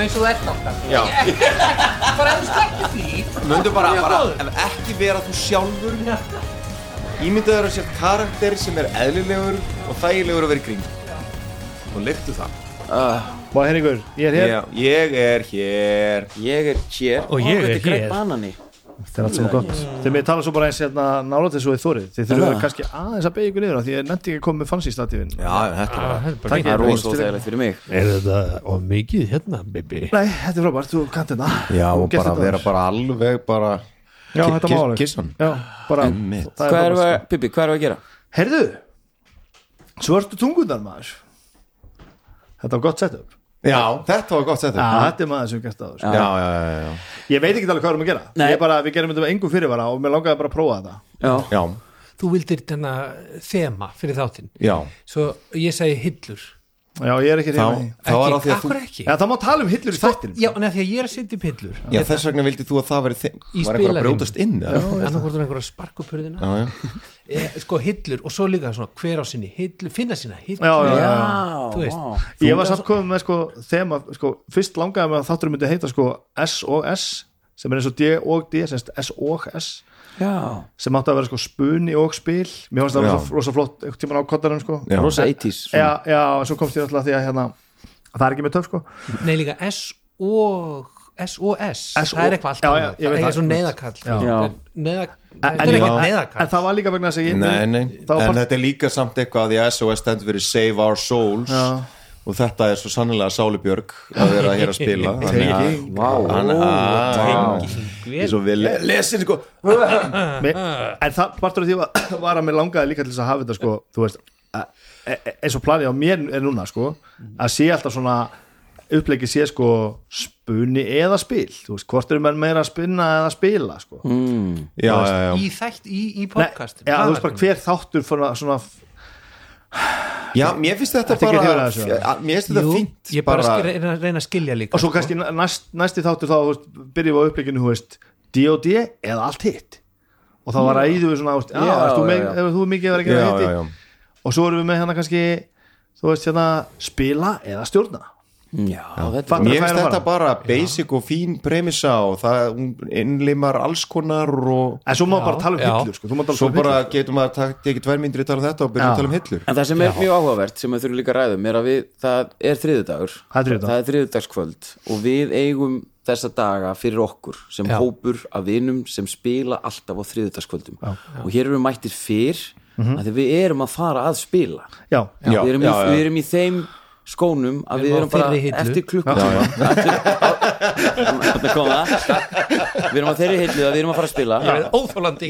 Svona eins og það ert alltaf Já, Bara ef þú sleppir því myndu bara, bara ef ekki vera þú sjálfur Ímyndaður að sér karakter sem er eðlilegur og þægilegur að vera í kring. Og lyktu það. Má Henningur, ég er hér. Já, ég er hér. Ég er hér. Og ég er þetta greið hér. Það er allt sem gott. Þegar mér tala svo bara eins hérna nála til svo í þórið Þið þurfum kannski aðeins að beigja ykkur niður af Því ég nefndi ekki að koma með fancy statífin Já, þetta er Ah, bara það er bara Takk fínt. Það er Ég- rosa óþægilegt fyrir mig. Er þetta of mikið hérna, baby? Nei, þetta er frábært, þú kannt þetta. Já, og bara þetta vera bara alveg bara Já, þetta má alveg það er við, Bibi, hvað erum við að gera? Herðu, svörtu tungundar maður. Þetta var gott setup Já, þetta var gott Já, þetta er maður sem gert það já, já, já, já. Ég veit ekki alveg hvað við erum að gera. Er bara, Við gerum þetta með engum fyrirvara og mér langaði bara að prófa þetta. Já, já, Þú vildir þema fyrir þáttinn. Já. Svo ég segi hillur Já, ég er ekki reyna í þá var á því að Akkur þú ekki? Já, það má tala um hillur í þættin Já, neða því að ég er að setja upp hillur. Já, þess vegna vildi þú að það veri þeim Í Var eitthvað að spilavín. brjótast inn eða? annarkvort er einhver að sparka upp hurðina. Já, já. E, sko hillur og svo líka svona hver á sinni hillu, finna sína hillu. Já, já, já, já, Þú veist. vá. Ég var samt komið með sko þema sko, Fyrst langaði með að þáttur myndi heita sko S og S sem er eins og D og D semst S og S Já, sem átti að vera sko spuni og spil. Mér fannst það Já. rosa, rosa flott tímann á koddarum sko. Já. rosa 80s Já, já, en svo komst ég alltaf því að hérna það er ekki með töf sko. Nei líka S og S og S, S það er eitthvað allt Já, annað. já, ég það er eitthvað svo neðakall en, er en, neðakall en það var líka vegna þess að ég en þetta er líka samt eitthvað að því að SOS stendur fyrir Save Our Souls. Já. Og þetta er svo sannlega Sálubjörg að vera hér að spila. Þannig að- að-. Ég er svo vil lesin sko. En það partur af því var, var að mér langaði líka til þess að hafa þetta sko, þú veist að- e- e- eins og planið á mér er núna sko, að sé alltaf svona upplegið sé sko spuni eða spil, þú veist, hvort eru menn meira að spinna eða spila sko. Mm. Já, já, já. Í þætt, í, í Nei, podcast já, þú veist bara hver þáttur svona, svona Já, mér finnst þetta ekki bara Mér finnst þetta Jú, fínt ég bara, bara reyna, reyna að skilja líka og svo kannski næst, næsti þáttur þá veist, byrjum við á uppleginu, þú veist D&D eða allt hitt. Og þá var íðu við svona, veist, já, Já, þú, já, með, þú er mikið að vera að hitti og svo erum við með hérna kannski þú veist hérna spila eða stjórna Já, þetta Mér er finnst að þetta bara basic og fín premissa og það hún innlimar alls konar og en svo má bara tala um já. hillur sko. tala svo um bara hillur. getum maður að tekið tvær myndir í tala um þetta og byrja Já. að tala um hillur. En það sem er mjög áhugavert sem við þurfum líka að ræðum er að við, það er þriðudagur Það er er þriðudagskvöld og við eigum þessa daga fyrir okkur sem Já. hópur af vinum sem spila alltaf á þriðudagskvöldum og hér erum við mættir fyrr mm því við erum að fara að spila. Já, Já, við, erum í, já, já. við erum í þeim skónum að Við við erum bara hillu. eftir það. við erum á þeirri hillu að við erum að fara að spila. Ég verð óþólandi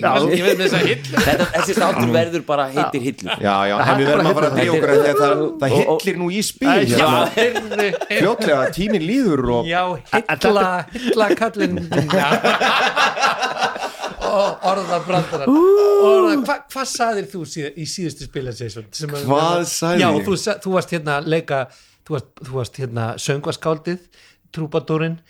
þessi státur verður bara heitir hillu. Já, já, en við er verðum að fara að hillur. dríja okkur að það, hillir nú í spil hérna. já, fljótlega tíminn líður og já, hilla hilla kallin og orða brandara orða, hva, hvað saðir þú síð, í síðustu spilasessun Hvað sagði já, ég? þú, þú varst hérna leika þú varst, þú varst hérna söngvaskáldið trúbadúrin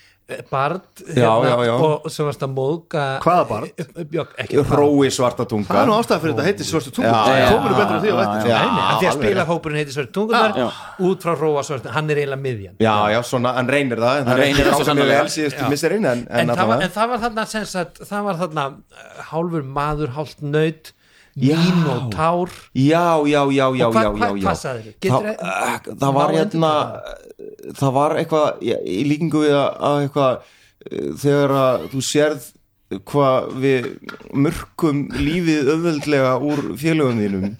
Bard Já, hérna, já, já. og svo varst að móðga Hvaða Bard? Já, ekki Bard hrói svarta tunga það er nú ástæða fyrir þetta heiti svörstu tungur Já, það komur betur á því nei, af því að spilahópurinn heitir Svörð tungunar Já. út frá Róa Svörð, hann er eiginlega miðjan Já, já, svona, hann reynir það en Hann reynir það svo gáðum við sannarlega. vel en, það var, allavega. en það var þarna sem sagt, það var þarna uh, hálfur maður, hálft nöyt mín og tár Já, já, já, já, Og hvað- já, já, já. hvað sagðirðu? Geturðu- það, eh, það var hérna það var eitthvað já, í líkingu við að, að eitthvað eh, þegar að þú sérð hvað við mörgum lífið öðvöldlega úr félögum þínum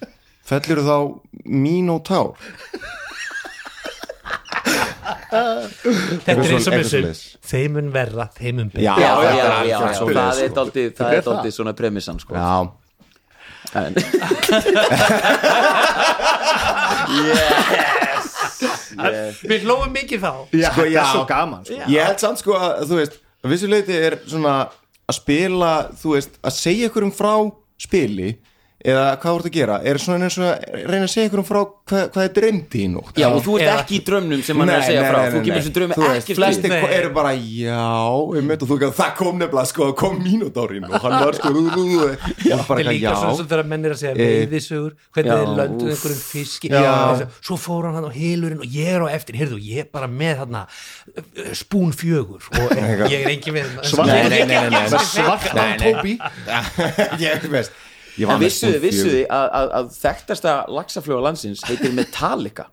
fellur þá mín og tár þetta er eins og Eitthvað með sem svoleiðis. þeim mun verra, þeim mun betra Já, já, já, þetta er já, algjört já, svoleiðis, það er sko. daldið það er daldið svona premissan sko. Já, En- við hlófum mikið þá. Já, Sko, það já. er svo gaman sko. ég held samt sko að þú veist, að vissuleiti er svona að spila, þú veist, að segja ykkur um frá spili eða hvað voru að gera? Er svona eins og að reyna að segja ykkur um frá hvað, hvað er dreymdi í nótt? Já, og þú ert Eða- ekki í drömnum sem hann er að segja frá. Þú kemur þessu drömi ekki flestir Nei. eru bara já, ég með þú ekki það kom nefnilega sko, kom mínútárin og hann var sko og bara Þetta er líka svona já svo þegar menn er að segja Eh, veiðisögur, hvernig lönduðu úff. einhverjum fiski. Svo fór hann hann á hilurinn og ég er á eftir heyrðu, ég er bara með hann spún fjögur og ég er engin við Svart- Nei, nei, nei, nei, nei. með Nei, nei. ég ég En vissuði, fjögur. að, að, að þekktasta laxafluga landsins heitir Metallica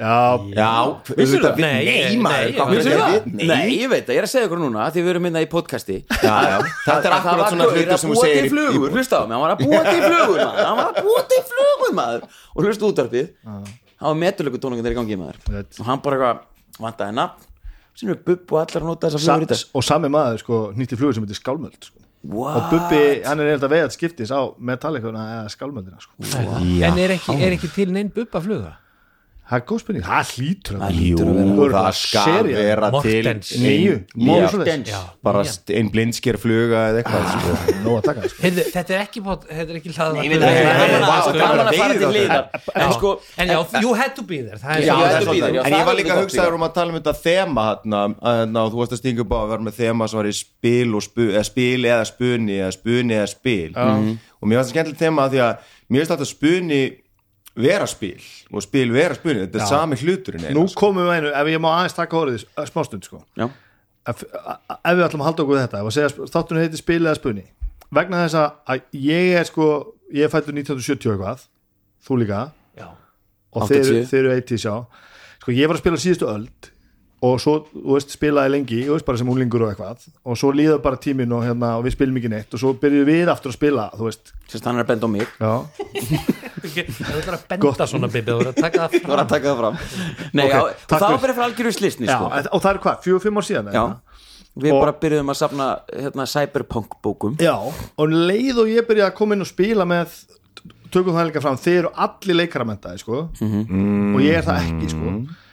já, já, Vissirðu það? Nei, nei, nei, maður ég- það? Nei, ég veit það, ég er að segja ykkur núna því við erum minna í podcasti Já, já. Þetta er akkurat svona hlutur sem þú segir í- flugur, í- hlusta á mig, hann var að búa til flugur maður, hann var að búa til flugur maður og hlusta útarpið hann var meturlöku tónungan í gangi maður Veit. og hann bara eitthvað vantaði nafn sem er bubb og allar að nota þessa Sa flugur í þetta og sami maður sko nýtti flugur sem heitir skálmöld sko. What? og Bubbi, hann er eitthvað veiðat skiptis á metallikuna eða skálmöldina sko. en er ekki, er ekki til neinn bubba fluga það er góð spurning, það hlýtur að vera. það skal vera til. Já, bara nýjan. st- ein blindsker fluga eða eitthvað sko. Að taka sko. Heyrðu, þetta er ekki, pot- þetta er að- að að fara til liðar en sko, you had to be there. Er er en ég var líka að hugsa líka. um að tala um þetta þema hérna, að, þú varst að stinga upp á að vera með þema sem var í spil og spu, eða spil eða spuni eða spuni eða spil. Og mér fannst það skemmtilegt þema að því að mér finnst alltaf spuni vera spil og spil vera spuni, þetta er sami hluturinn nú eiginlega, sko. komum við einu, ef ég má aðeins taka orðið uh, smástund sko. Ef, ef við ætlum að halda okkur við þetta segja þáttunni heiti spil eða spunni vegna þess að- ég er sko ég er fættur 1970 og eitthvað þú líka já, og þeir, 80. þeir eru 80 sjá sko ég var að spila síðustu öld og svo, þú veist, spilaði lengi þú veist, bara sem úlingur og eitthvað. Og svo líða bara tíminn og, hérna, og við spilum ekki neitt. Og svo byrjuðum við aftur að spila þú veist, sérst hann er að benda á mig. Já, það er að benda svona bibi og að taka það Þú fram að taka það fram. Nei, Ok, já, og það var fyrir. bara fyrir algjöru slisni sko. og það er hvað, fjögur, fimm ár síðan Já, eða? við Og- bara byrjuðum að safna hérna, cyberpunk bókum já, og um leið og ég byrjaði að koma inn og spila með tökum það líka fram, þeir eru allir leikaramentaði sko. Mhm. og ég er það ekki sko. Eh,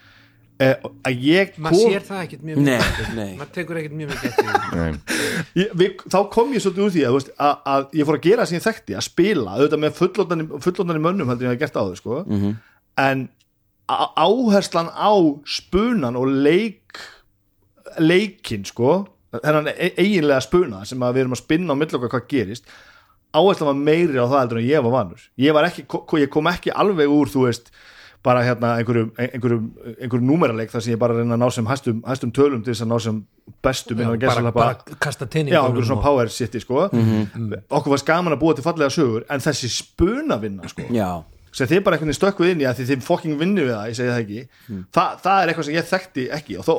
að ég maður sér það ekkert mjög mikið nei. maður tekur ekkert mjög mikið eftir því. Nei. ég, við, þá kom ég svolítið úr því að, að, að ég fór að gera sem ég þekkti að spila, auðvitað með fullóttanir fullóttanir mönnum heldur ég að ég hef gert áður sko. Mhm. en á- áherslan á spunan og leik leikin sko þennan e- eiginlega spuna sem að við erum að spinna á millokkar hvað gerist áherslan var meiri á það heldur en ég var vanur ég, var ekki, ég kom ekki alveg úr þú veist bara hérna einhverjum, einhverjum, einhverjum númeraleik þar sem ég bara reyna að ná sem hæstum, hæstum tölum til þess að ná sem bestum Já, bara, bara kasta Já, teiningunum einhverjum svona power city sko. Okkur var gaman að búa til fallega sögur en þessi spunavinna sko. Já, sem þið bara einhvern veginn stökkuð inn í að því þið fokking vinnu við það, ég segi það ekki. Þa, það er eitthvað sem ég þekkti ekki og, þó,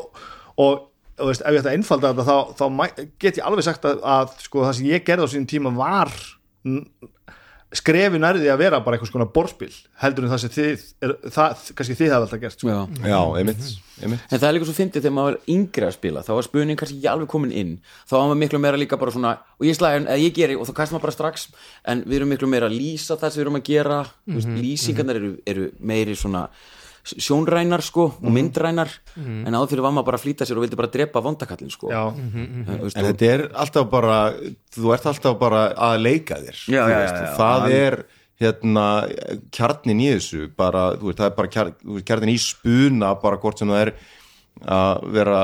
og, og veist, ef ég ætti að einfalda þetta þá, þá get ég alveg sagt að, að sko, það sem ég gerði á sínum tíma var n- skrefi nærði að vera bara eitthvað skona borspil heldur en það sem þið er, það, kannski þið hefði alltaf gert sko. já. Já, einmitt, einmitt. En það er líka svo fyndið þegar maður var yngri að spila þá var spunning kannski ekki alveg komin inn. Þá var maður miklu meira líka bara svona og ég slæði, eða ég geri og þá kast maður bara strax en við erum miklu meira að lýsa það sem við erum að gera. Mm -hmm, lýsingarnar eru, eru meiri svona sjónrænar sko og myndrænar. En áður fyrir var maður bara að flýta sér og vildi bara drepa vondakallin sko. Já, Þú veist, en og- þetta er alltaf bara þú ert alltaf bara að leika þér Já, þú já, já, það er hérna kjarnin í þessu bara, þú veist, það er bara kjar, þú veist, kjarnin í spuna bara hvort sem það er að vera,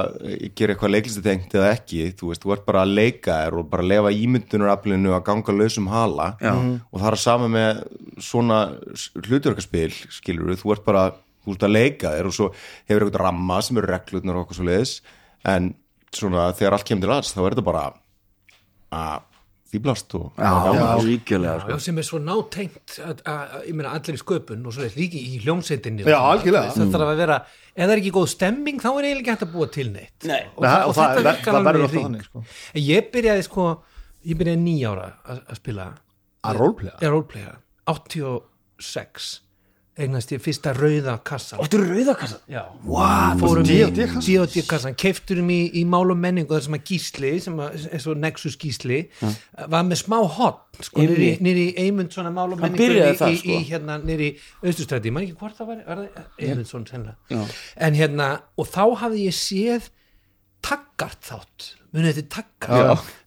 gera eitthvað leiklistatengt eða ekki, þú veist, þú ert bara að leika þér og bara lefa ímyndunaraflinu að ganga lausum hala. Já. og það er sama með svona hlutverkaspil, skilur við, þú ert bara þú ert að leika þér og svo hefur eitthvað ramma sem eru reglutnar og okkur svo leiðis en svona þegar allt kemur til alls þá er þetta bara að fýblast og Já, já, líkjulega sko. Já, sem er svo nátengt að, að, að, ég meina allir í sköpun og svo líki í hljómsveitinni. Já, algjörlega. það þarf að vera, ef það er ekki góð stemming þá er eiginlega hægt að búa til neitt. Nei. og, Nei, það, og og, það- þetta það- virkar það alveg þannig, sko. En ég byrjaði sko ég byrjaði nýjára að, að spila. Að rólplega roleplaya. 86 eignast ég fyrsta rauða kassa Áttu rauðakassa? Já, wow, fórum í D&D kassan? D&D kassan, keifturum í, í mál og menningu þar sem að gísli, sem að, svo Nexus gísli, var með smá hot sko, nýri, Eymund svona mál og menningu í, þar, í, sko. í hérna nýri Östustræti, maður ekki hvort það var, var það sennilega, Já. en hérna og þá hafði ég séð taggart þátt munið þetta takka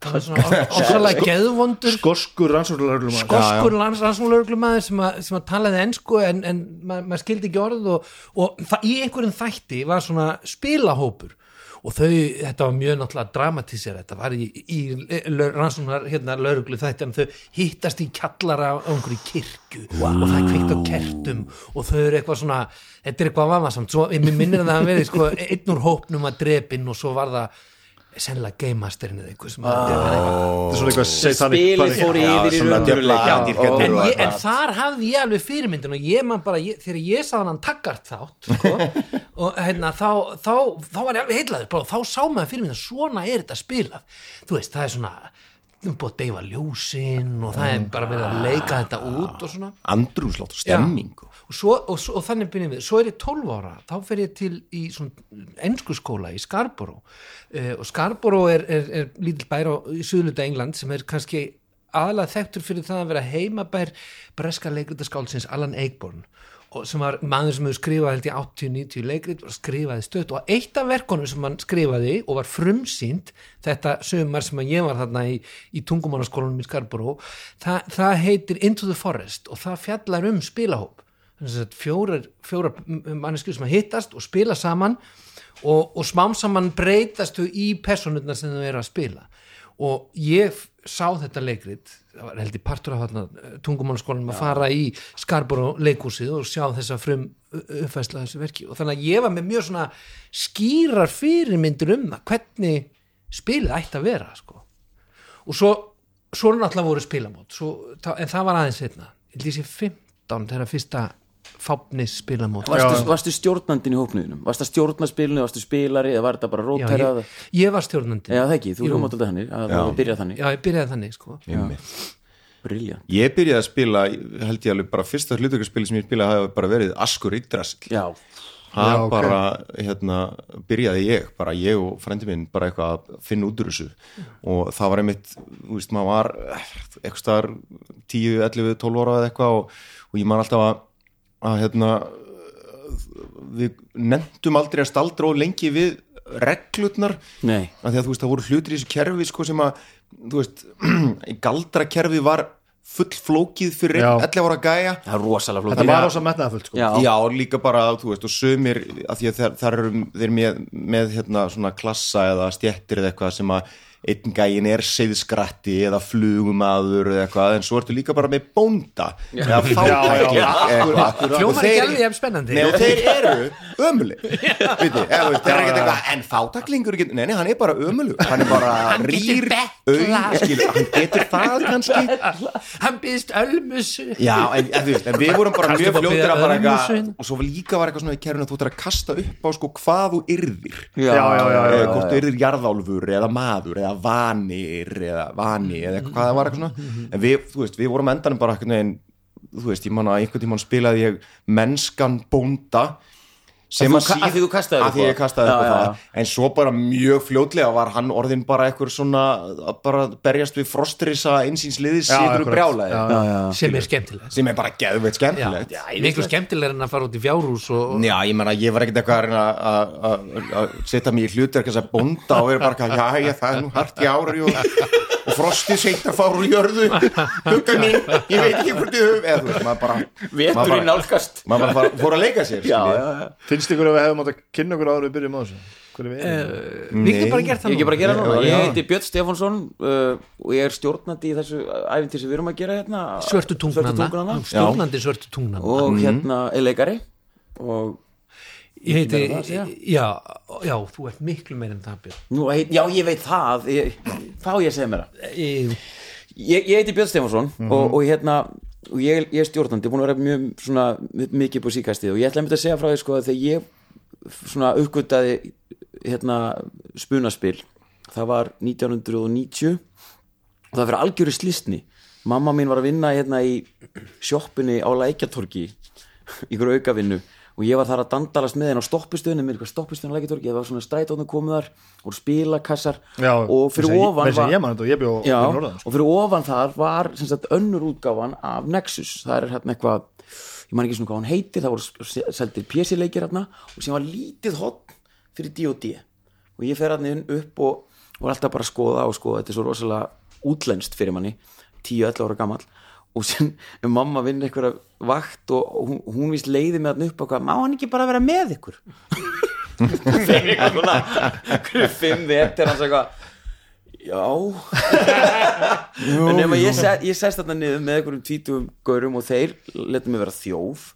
það var svona ósalega geðvondur skoskur rannsóknarlöglum skoskur rannsóknarlöglumæður sem, að- sem að talaði ensku en, en maður ma skildi ekki orð og, og í einhverjum þætti var svona spilahópur. Og þau, þetta var mjög náttúrulega dramatísir þetta var í, í rannsóknar hérna lauruglu þætti en þau hittast í kjallara á einhverju kirkju og það er kveikt á kertum og þau eru eitthvað svona þetta er eitthvað vamasamt, svo, mér minnir að það hafi verið sko, einn úr hópnum að drepinn og svo var það sennilega game masterinn eða eitthvað sem að þetta er svona eitthvað satanic spilið fór yfir í raunveruleika en, þar hafði ég alveg fyrirmyndin og ég man bara, ég, þegar ég sá hann takkart þátt sko, og hérna þá, þá, þá var ég alveg heillaður. Bara, þá sá maður fyrirmyndin, svona er þetta spilað. Þú veist, það er svona er búið að deyfa ljósin og það er bara verið að leika þetta út og svona. Andrúslátt og stemming og, svo, og, og þannig byrjum við. Svo er ég 12 ára, þá fer ég til í ennsku skóla í Scarborough. Uh, og Scarborough er, er, er lítill bær á, í suðluta England sem er kannski aðalega þekktur fyrir það að vera heimabær breska leikritaskálsins Alan Ayckbourn og sem var maður sem hefur skrifað held ég 80-90 leikrit og skrifaði stöðt og eitt af verkonum sem hann skrifaði og var frumsýnt þetta sögumar sem ég var þarna í, í tungumánaskólanum í Scarborough það, það heitir Into the Forest og það fjallar um spilahóp. Fjórar, fjórar mannesku sem hittast og spila saman og, og smám saman breytast þau í personurna sem þau eru að spila. Og ég sá þetta leikrit það var held ég partur af tungumálskólanum að fara í Scarborough leikúsið og sjá þessa frum uppfæsla þessu verki og þannig að ég var með mjög svona skýrar fyrirmyndir um það hvernig spilið ætti að vera sko. og svo svo náttúrulega voru spilamót svo, en það var aðeins einna ég sé 15 þegar fyrsta fápnis spilamót varstu, varstu stjórnandinn í hópnuðinum varstu að stjórna spilinu, varstu spilari eða var þetta bara Já, rótærað ég, ég var stjórnandi eða það ekki, þú erum áttað þannig að það byrjað þannig, Já, ég byrjaði þannig sko. Briljant ég byrjaði að spila, held ég alveg bara fyrsta hlutökarspili sem ég spilaði hafi bara verið Askur Yggdrasil. Já, það Já, ok. bara, hérna, byrjaði ég bara ég og frendi minn bara eitthvað að finna út úr þessu. Og það var einmitt, þú veist, maður var eh, eitthvað staðar 10, 11, 12 ára eða eitthvað og, og ég man alltaf að, að hérna við nefndum aldrei að staldra og lengi við reglurnar nei af því að þú veist það voru hlutir í þessu kerfi sko sem að þú veist galdra kerfi var full flókið fyrir Já. 11 ára gæja það er rosalega flókið þetta var rosa metnaðafullt sko. Já. Já, líka bara, þú veist, og sömur að því að þar, þar eru þeir með, með hérna svona klassa eða stjettir eða eitthvað sem að einn gæin er seiðskratti eða flugumadur eða eitthvað, en svo ertu líka bara með bónda eða fátækling Og þeir- þeir eru eitthvað en fátæklingur, ekki- nei, nei, hann er bara ömulig hann er bara Hann rýr auð, hann getur það kannski. Hann byggðist ölmusu. Já, en, en, veist, en við vorum bara mjög biðja að bara eitthvað og svo líka var eitthvað svona í kerfinu að þú ættir að kasta upp á sko hvað þú yrðir. Já, Já, já, já, eða hvort þú yrðir jarðálfur eða maður eða vanir eða vani eða eitthvað hvað það var eitthvað svona. En við, þú veist, við vorum endanum bara eitthvað þú veist, ég man að einhvern tímann spilaði ég mennskan bónda sem Að þú að ka- síð- að því þú kastaðir að upp því ég kastaði Já, upp á já, það. en svo bara mjög fljótlega var hann orðin bara eitthvað svona bara berjast við frostrisa einsýnsliðis Já, síður akkurat. brjálaði Já, já, já. sem er skemmtilegt. Sem er bara geðveit skemmtilegt. Já, miklu skemmtilega en að fara út í fjárhús og, Já, ég menna, ég var ekkert eitthvað að reyna að- að að setja mig í hlutverk þess að bonda og vera bara eitthvað, já, já, það er nú hart í ári og, og frostið seint að fara úr jörðu. Hugga mín, ég veit ekki hvort ég höf eða þú veist, maður bara veturinn bara, nálgast. maður bara fara- fór að leika sér já, já, já. finnst ykkur að við hefum átt að kynna okkur áður en við byrjum á þessu? Er við getum bara gert það ég bara að gera Já, núna, ég heiti Björn Stefánsson uh, og ég er stjórnandi í þessu æfintir sem við erum að gera hérna. Svörtu tungnanna. Tungnanna. stjórnandi svörtu tungnanna. Og hérna er leikari og ég heiti, segja. já, já, þú ert miklu meir en það Björn. Nú, heit, já, ég veit það ég, þá ég segi mér það. Ég- ég, ég heiti Björn Stefánsson og, og hérna og ég, ég er stjórnandi, búin að vera mjög svona, mikið búið síkastið og ég ætla að mynda að segja frá því sko að þegar ég svona uppgötaði hérna spunaspil það var 1990 og það fyrir algjöru slistni mamma mín var að vinna hérna í sjoppunni á Lækjatorgi í ykkur aukavinnu og ég var þar að dandalast með henn á stoppistöðunum með eitthvað stoppistöðun á Lækjatorgi það var svona strætóðnum komið þar og spilakassar. Já, og fyrir ofan var ég man þetta og ég bjó Já, sko. og fyrir ofan þar var sagt, önnur útgáfan af Nexus. Það er hérna eitthvað ég man ekki svona hvað hann heitir, það voru seldir PC-leikir hérna og sem var lítið hotn fyrir D&D og ég fer hérna upp og, var alltaf bara að skoða og skoða. Þetta er svo rosalega útlenskt fyrir manni 10-11 ára gamall og sem mamma vinn einhverja vakt og hún, hún víst leiði með hann upp og hvað, má hann ekki bara vera með ykkur? Þegar eitthvað svona einhverju fimm vetur hans eitthvað já. En nema ég, ég sest þarna niður með einhverjum tvítugum gaurum og þeir letum mig vera þjóf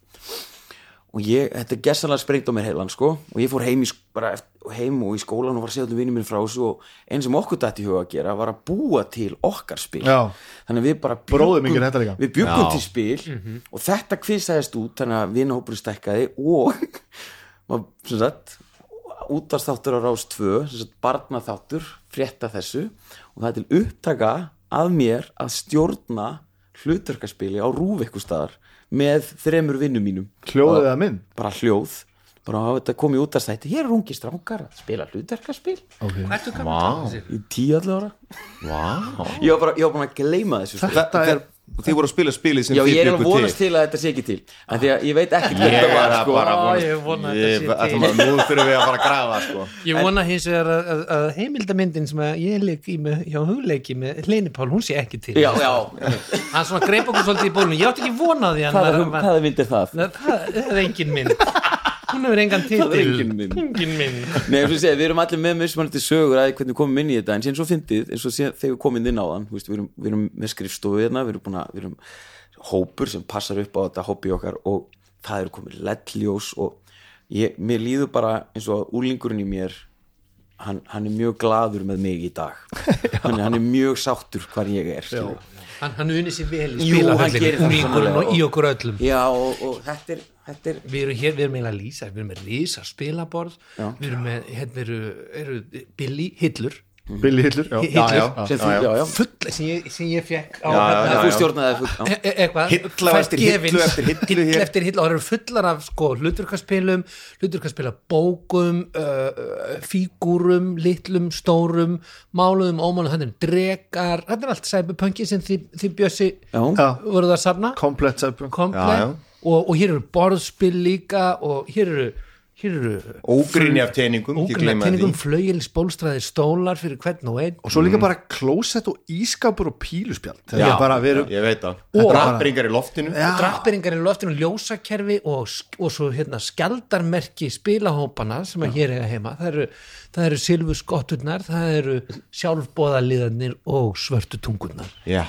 og ég, þetta gessanlega sprengt á mér heilan sko. Og ég fór heim, í, bara eftir, heim og í skólan og var að segja allir vinnum minn frá þessu. Og einn sem okkur dætti í huga að gera var að búa til okkar spil. Já. þannig að við bara líka. við Já. til spil. Og þetta kvisaðist út þannig að vinahópurinn stækkaði og sagt útastáttur á rás 2 sem sagt barnaþáttur, frétta þessu. Og það er til upptaka að mér að stjórna hlutverkaspili á staðar með þremur vinnum mínum. Hljóðið eða mynd? bara hljóð. Bara að þetta komið út að stætti hér er ungi strákar að spila hlutverkaspil. Hvað ertu gaman Vá. að tala þessi? í tíu ára. Vá. Ég var bara, ég var bara að gleyma þessu sko. Þetta er Og þið voru að spila spilið sem já, þið ég er alveg vonast til. að þetta sé ekki til. En því að ég veit ekki hvað Ég þetta var er sko. vonast- ég vona að þetta sé að- Nú þurfum við að fara að grafa sko. Ég vona hins vegar að, að, að heimildamyndin sem að ég leik í með, hjá hugleiki með Hlini Pál, hún sé ekki til. Já, já, Hann svona greip okkur svolítið í bólunum Ég átti ekki vona því hann hvaða, hvaða mynd er það? Nei, það, það er engin mynd Hún hefur engan titil. Það er engin mynd. Engin mynd Nei, eins og ég segi, við erum allir með mismunandi sögur að hvernig við komum inn í þetta, en síðan svo fyndið eins og þegar við komum inn á þann við, erum, við erum með skrifstofu hérna, við erum að við erum hópur sem passar upp á þetta hobby okkar og það eru komið leddljós og ég, mér líður bara eins og að úlingurinn í mér hann, hann er mjög gladur með mig í dag. Hann, er- hann er mjög sáttur hvar ég er. Hann, hann unni sér vel í Jú, hann gerir það í okkur öllum. Já, og, og þetta er, er Við erum hér, við erum eiginlega að lýsa Við erum með rísa spilaborð Já. Við erum með, hérna eru, eru Billy Hillur Billy Hillur já. Hillur Já, já. sem þú, já, já, Full, sem ég, sem ég fekk á Já, já, hérna, já, þú stjórnaði það já. e- e- eitthvað fæst gefins. Hillu eftir hillu og það eru fullar af sko hlutverkaspilum hlutverkaspila bókum uh, fígúrum, litlum stórum, máluðum, ómáluðum hann er drekar, þetta er allt cyberpunki sem þið, þið bjössi voruð að safna komplett komplett Já, já. Og, og hér eru borðspil líka og hér eru hér eru Ógrinni af teiningum, flögils bólstraðir stólar fyrir hvern og einn. Og svo líka bara klósett og ískapur og píluspjald. Þetta Já, er bara við erum ég veit það. Og- Drappringar í loftinu. Drapperingar í loftinu, ljósakerfi og, og svo hérna skjaldarmerki spilahópana sem að hér eiga heima. Það eru, það eru silfu skotturnar það eru sjálfbóðaliðarnir og svörtu tungurnar. Já,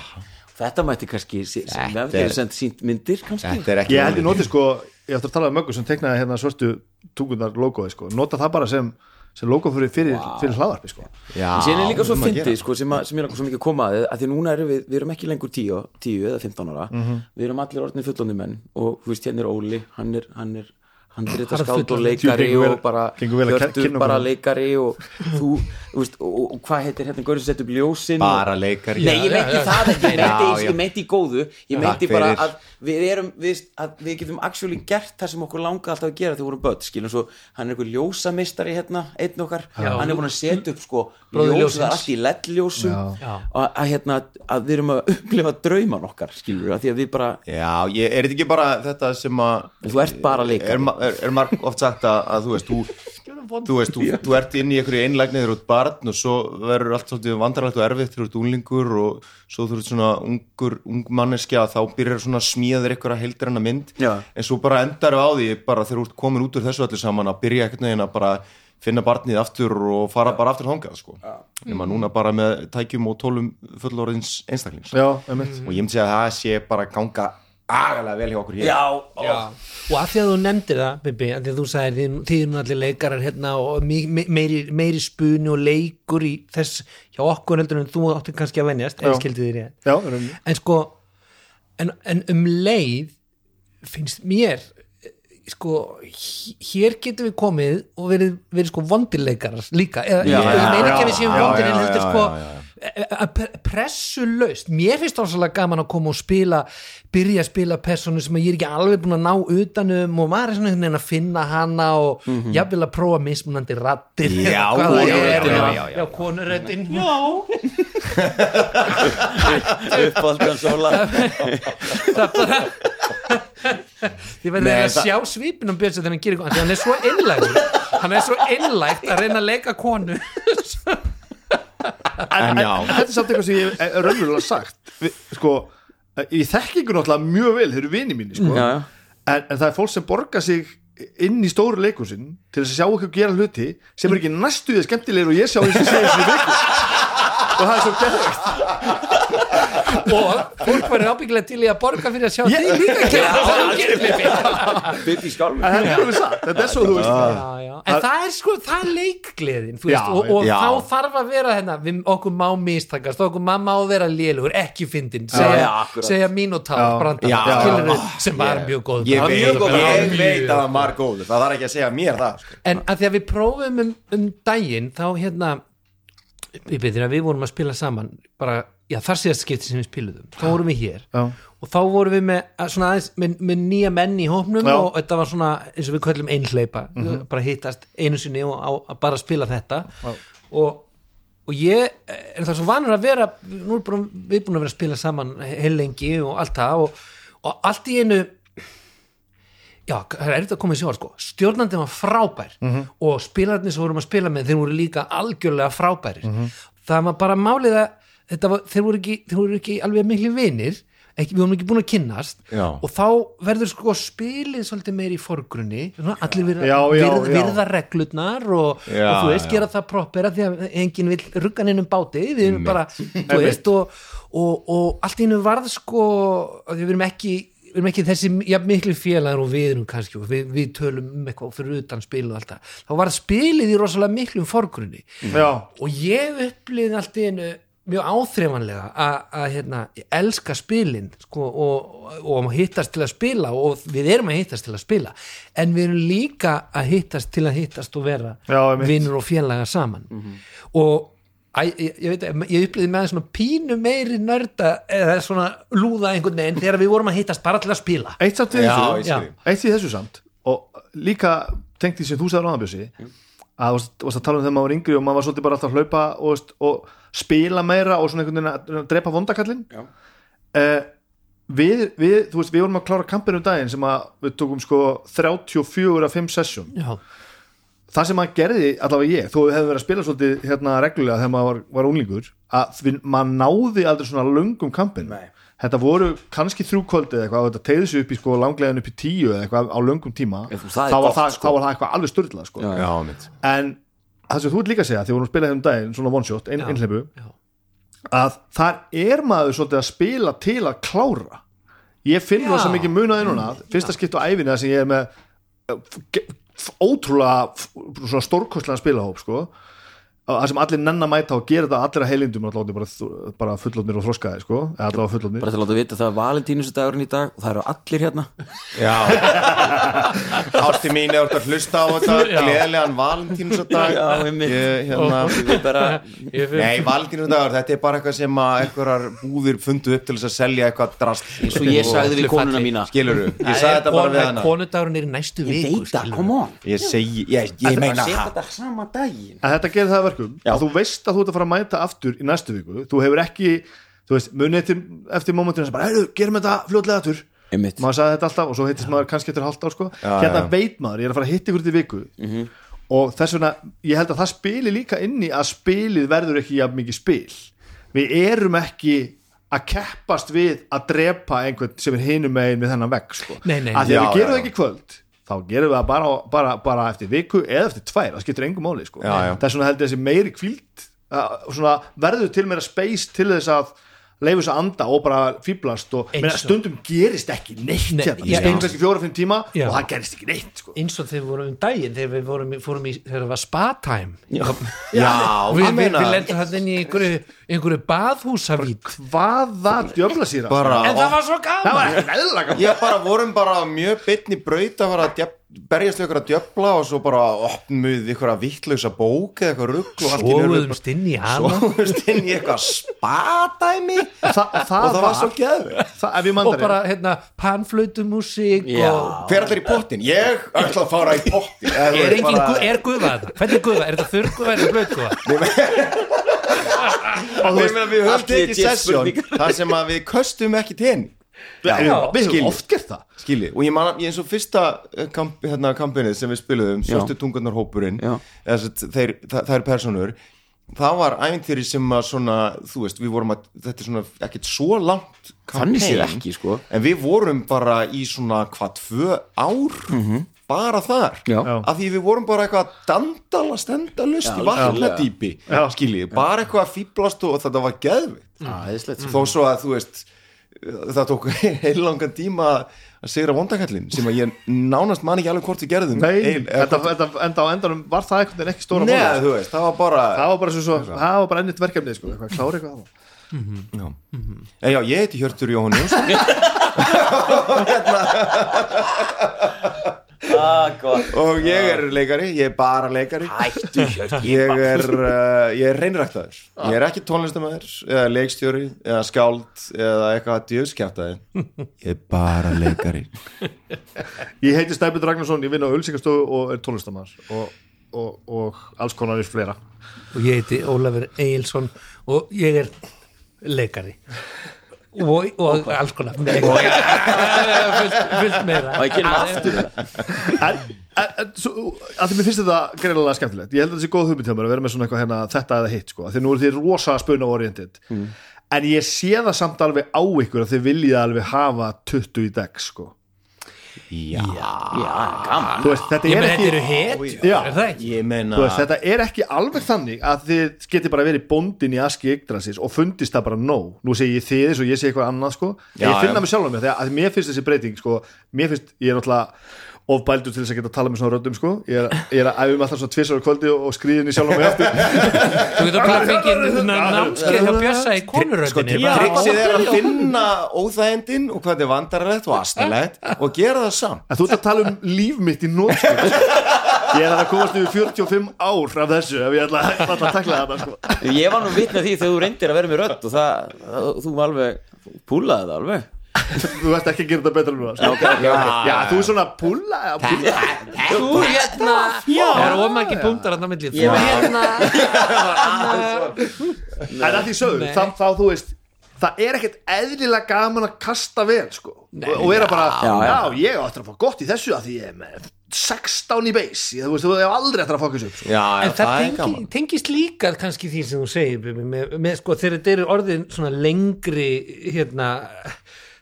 Þetta mætti kannski sem við er- hefum sendt sínt myndir kannski. er ég held ég noti sko ég ætti að tala um möggu sem teknaði hérna svörtu tungunar logoði sko. Nota það bara sem, sem logo fyrir, fyrir, fyrir hlaðarpi sko. En síðan er líka svo fyndið sko, sem, að, sem ég langar svo mikið að koma að að því núna erum við, við erum ekki lengur 10, 10 eða 15 ára. Við erum allir orðnir fullóndi menn og þú veist hérna er Óli, hann er hann er hann er þetta skátt og leikari og bara kynna bara leikari og þú, þú veist, og, hvað heitir hérna Gaurið sem setur upp ljósin Bara og, leikari Nei, ég meinti það ekki, ég meinti, já. ég meinti í góðu. Ég meinti bara að við erum við, að við getum actually gert það sem okkur langaði alltaf að gera þegar við vorum börn skilum svo, hann er einhver ljósamistari hérna einn okkar, hann er búin að setja upp sko, Bróðir ljós, það ljóssins. allt í LED-ljósum Já. og að, hérna, að við erum að upplifa drauman okkar skilur, að því að við bara Já, ég, er þetta ekki bara þetta sem að Er, er, marg oft sagt að, að þú veist þú, þú veist, þú, þú ert inn í einhverju einlægni þegar þú ert barn og svo verður allt svolítið vandarlegt og erfitt þegar þú ert unglingur og svo þú ert svona ungur, ung manneskja þá byrjar svona að smíða þér einhverja heildir hennar mynd. Já. en svo bara endar við á því bara þegar þú ert komin út úr þessu allir saman að byrja einhvern veginn að bara finna barnið aftur og fara bara aftur þangað sko. nema núna bara með tækjum og tólum fullorðins einstaklings. Já, og ég myndi segja að það sé bara að ganga agalega vel hjá okkur hér. Já, og að því að þú nefndir það Bibi, að því að þú sagðir þið, þið eru nú allir leikarar hérna og me, me, meiri, meiri spuni og leikur í þess hjá okkur heldur en þú áttir kannski að venjast Já. en skildið þér ég já, en sko en, en um leið finnst mér sko, hér getum við komið og verið, verið sko vondileikarar líka, eða Já, ég, ég já, meina já, ekki að við séum já, vondir já, en heldur já, sko já, já. pressu laust mér finnst ásvalega gaman að koma og spila byrja að spila personu sem ég er ekki alveg búin að ná utanum og maður er svona einhvern veginn að finna hana og jafnvel að prófa mismunandi rattir. Já, það konuröddin, er, já, já, já. já, konuröddin já uppáldan sóla það bara þið verður Nei, að það- sjá svipin um Björns þegar hann gerir hann er svo einlægur hann er svo einlægt að reyna að leika konu En já, þetta er samt eitthvað sem ég er raunverulega sagt. Við, sko, ég þekki ykkur náttúrulega mjög vel, þeir eru vini mínu sko. En, en það er fólk sem borgar sig inn í stóru leikusin til þess að sjá ykkur gera hluti sem er ekki næstu því skemmtilegir og ég sjá þessu segja þessu viku og það er svo geðvægt og fólk var ábyggilega til í að borga fyrir að sjá því líka þetta er er svo þú veist. En það er sko, það er leikgleðin þú veist, Já, og, og þá þarf að vera hérna, við, okkur má mistakast okkur má má vera lélugur, ekki fyndin segja, segja mínótár Já. brandar, sem var mjög góð ég, veit, góð. að það var góður. Það þarf ekki að segja mér það sko. en að því að við prófum um, um daginn þá hérna við byrðum að við vorum að spila saman bara, já þar síðast skipti sem við spiluðum. Þá vorum við hér. Já. og þá vorum við með, svona aðeins, með, með nýja menn í hópnum Já. og þetta var svona eins og við köllum einhleipa bara hittast einu sinni og á, bara spila þetta. Og, og ég er það svo vanur að vera nú er bara, við búin að vera að spila saman heil lengi og allt það og, og allt í einu já, það er erfitt að koma í sjóar sko. Stjórnandi var frábær og spilararnir sem vorum að spila með þeir voru líka algjörlega frábærir. Það var bara málið að var, þeir, voru ekki, þeir voru ekki alveg miklu vinir ekki, við vorum ekki búin að kynnast. Já. og þá verður sko spilið svolítið meir í forgrunni. Allir virða, Já, já, virð, virða reglurnar og, og þú veist, gera það proppera því að enginn vil rugga neinum báti. Við erum bara, þú veist og, og, og allt einu varð sko við erum ekki við erum ekki þessi miklu félagar og við erum kannski við, við tölum um eitthvað fyrir utan spil og allt það, þá var spilið í rosalega miklum forgrunni. Já, og ég upplýði allt einu mjög áþreifanlega að, að hérna, elska spilin sko, og, og hittast til að spila og við erum að hittast til að spila en við erum líka að hittast til að hittast og vera vinnur og félaga saman. Og Æ, ég, ég veit að ég upplýði með svona pínu meiri nörda eða svona lúða einhvern veginn þegar við vorum að hittast bara til að spila. Eitt samt við Já, þessu. eitt í þessu samt. Og líka tengt því sem þú sagði ráðanbjössi að þú varst- að tala um þegar maður var yngri og maður var svolítið bara alltaf að hlaupa og, og spila meira og svona einhvern veginn að drepa vondakallin Já. uh, við, við, þú veist, við vorum að klára kampinu um daginn sem að við tókum sko 34 af 5 sessjón já, það sem maður gerði, allavega ég þó við hefum verið að spila svolítið hérna reglulega þegar maður var, var unglingur að við, maður náði aldrei svona löngum kampin Nei. þetta voru kannski þrjú kvöldi eða eitthvað og þetta tegði sig upp í sko langlegin upp í tíu eða eitthvað á löngum tíma þá, var það, sko. þá var það eitthvað alveg störðlað sko. Já, Já, en það sem þú ert líka að segja vorum að spila hérna um daginn svona one shot, ein, einhleipu að þar er maður svolítið að spila til að klára. Ég finn það sem ekki munaði núna. Fyrsta skipt á æfinni þar sem ég er með f- ótrúlega stórkostlega spilahóp sko það sem allir nenn að mæta og gera þetta allir að heilindum bara, bara fullotnir og þroskaði sko. Bara til að láta vita það er valentínusdagurinn í dag og það eru allir hérna. Já. Ásti mín er að hlusta á þetta Gleðilegan valentínusdag Já, einmitt. Ég, hérna, Við bara, Nei, valentínusdagur, þetta er bara eitthvað sem einhverjar búðir fundu upp til þess að selja eitthvað drast eins og ég sagði við konuna mína. Skilurðu, ég sagði þetta bara við hana. konudagurinn er í næstu ég viku veit það, skilurðu. come on. Ég meina þetta sama daginn? Þetta gerir það verkum Já. að þú veist að þú ert að fara að mæta aftur í næstu viku þú hefur ekki, þú veist, munið eftir, eftir momentinu sem bara, heyrðu, gerum þetta fljótlega aftur Einmitt. maður sagði þetta alltaf og svo hittist maður kannski eftir halvt ár sko. Hérna veit maður, ég er að fara að hitta ykkur til viku og þess vegna ég held að það spili líka inn í að spilið verður ekki jafn mikið spil við erum ekki að keppast við að drepa einhvern sem er hinum megin við þennan vegg sko. Nei, nei, að því að við gerum það ekki kvöld þá gerum við það bara, bara, bara eftir viku eða eftir tvær, það skiptir engum máli sko. Það er svona held ég þessi meiri kvíld verður til meira space til þess að leifu þess að anda og bara fýblast og og- stundum gerist ekki neitt Nei, hérna, já, ég já. kannski fjóra-fimm tíma Já. og það gerist ekki neitt sko. eins og þegar við vorum um daginn þegar við vorum, fórum í, þegar það var spa time. Já, við, við, við lendum hann inn í einhverju, einhverju baðhúsavít hvaða djöfla síra en það var svo það gaman. Ég bara vorum bara mjög bytni braut að fara að djöf, berjast við ykkur að djöfla og svo bara opnum ykkur að vittlausa bók eða eitthvað rugg og allt í einu erum við svoðumst inn í hana Svoðumst inn í eitthvað spadæmi Þa, það, og það var svo það, ef ég og bara hérna panflautumúsík Já. og Hver allir í pottin? Ég ætla að fara í pottin er engin, bara- er guða þetta? hvernig er guða? er þetta þurrguða eða blöðguða? Og þú veist, við höfum allt legit sessjón þar sem að við köstum ekki tenni við við höfum oft gert það. Skilji, og ég man ég eins og fyrsta eh, kamp, hérna, kampinið sem við spiluðum, Já. svörstu tungurnar hópurinn Já. eða, sem sagt, þeir, það, er personur það var ævintýri sem að svona, þú veist, við vorum að þetta er svona ekkert svo langt campaign, ekki, sko. en við vorum bara í svona hvað, tvö ár bara þar? Já. Af því við vorum bara eitthvað að dandala stendalust í vatnadýpi skiljið, bara eitthvað að fýblast og þetta var geðvikt Æðislegt, þó svo að þú veist það tók heilangan tíma að segra vondakallin sem að ég nánast man ekki alveg hvort við gerðum Nei, Ein- eða þetta, hvort- þetta, enda á endanum var það veginn ekki stóra Nei, sko. þú veist, það var bara það var bara svo, svo það var bara ennit verkefni sko, eitthvað, klára eitthvað á það. já. En já, ég heiti Hjörtur Jóhann Jónsson ah, og ég er leikari, ég er bara leikari. Hættu ég er, uh, ég er reynræktaður ég er ekki tónlistamæður eða leikstjóri eða skáld eða eitthvað djöðskjæftaði ég er bara leikari. Ég heiti Snæbjörn Ragnarsson, ég vinn á Ölsingastofu og er tónlistamæður og, og, og alls konar í flera og ég heiti Ólafur Egilson og ég er leikari og, og alls konar. Fullt, fullt meira. Og ég gerum aftur? Að því mér finnst þetta greinilega skemmtilegt, ég held að þetta sé góð hugmynd hjá mér að vera með svona eitthvað hérna þetta eða hitt sko, af því nú er þið rosa spuna oriented en ég sé það samt alveg á ykkur að þið viljið alveg hafa 20 í deg sko já, Já, gaman þú veist, þetta er ekki hetjur, Já. er það ekki? meina Þú veist, þetta er ekki alveg þannig að þið geti bara verið bóndin í aski Yggdrasis og fundist það bara nóg nú segi ég þið eins og ég segi eitthvað annað sko. Já, ég finna já. mig sjálf með þegar að mér finnst þessi breyting sko, mér finnst, ég er náttúrulega ofbældur til þess að geta að tala með svona röddum sko. ég, er, ég er að æfum alltaf svona tvisar á kvöldi og, og skriðin í sjálf mig aftur. Þú getur bara fengið námskeið hjá Bjössa í konuröndinni triksið er að finna óþægindin og hvað er vandarlegt og astnalegt og gera það samt. En þú ert að tala um líf mitt í nótskip ég er að komast yfir 45 ár af þessu ef ég ætla, að takla þetta sko. Ég var nú vitna því þegar þú reyndir að vera með rödd og það, það þú alveg púlaði það alveg þú ert ekki að gera þetta betra nú já, þú er svona púla, púla. þú hérna það er ómæki punktar að það milli þú. hérna en að því sögðu, Nei. þá, þá þú veist það er ekkert eðlilega gaman að kasta vel sko, og, og vera bara já, Já, já. ég eftir að fá gott í þessu að því ég er með 16 í beis ég, þú veist, þú hefur aldrei eftir að fókus upp sko. já, já, en það, það er tengi, tengist líka kannski því sem þú segir með, með, með, sko, þegar þetta eru orðin svona lengri hérna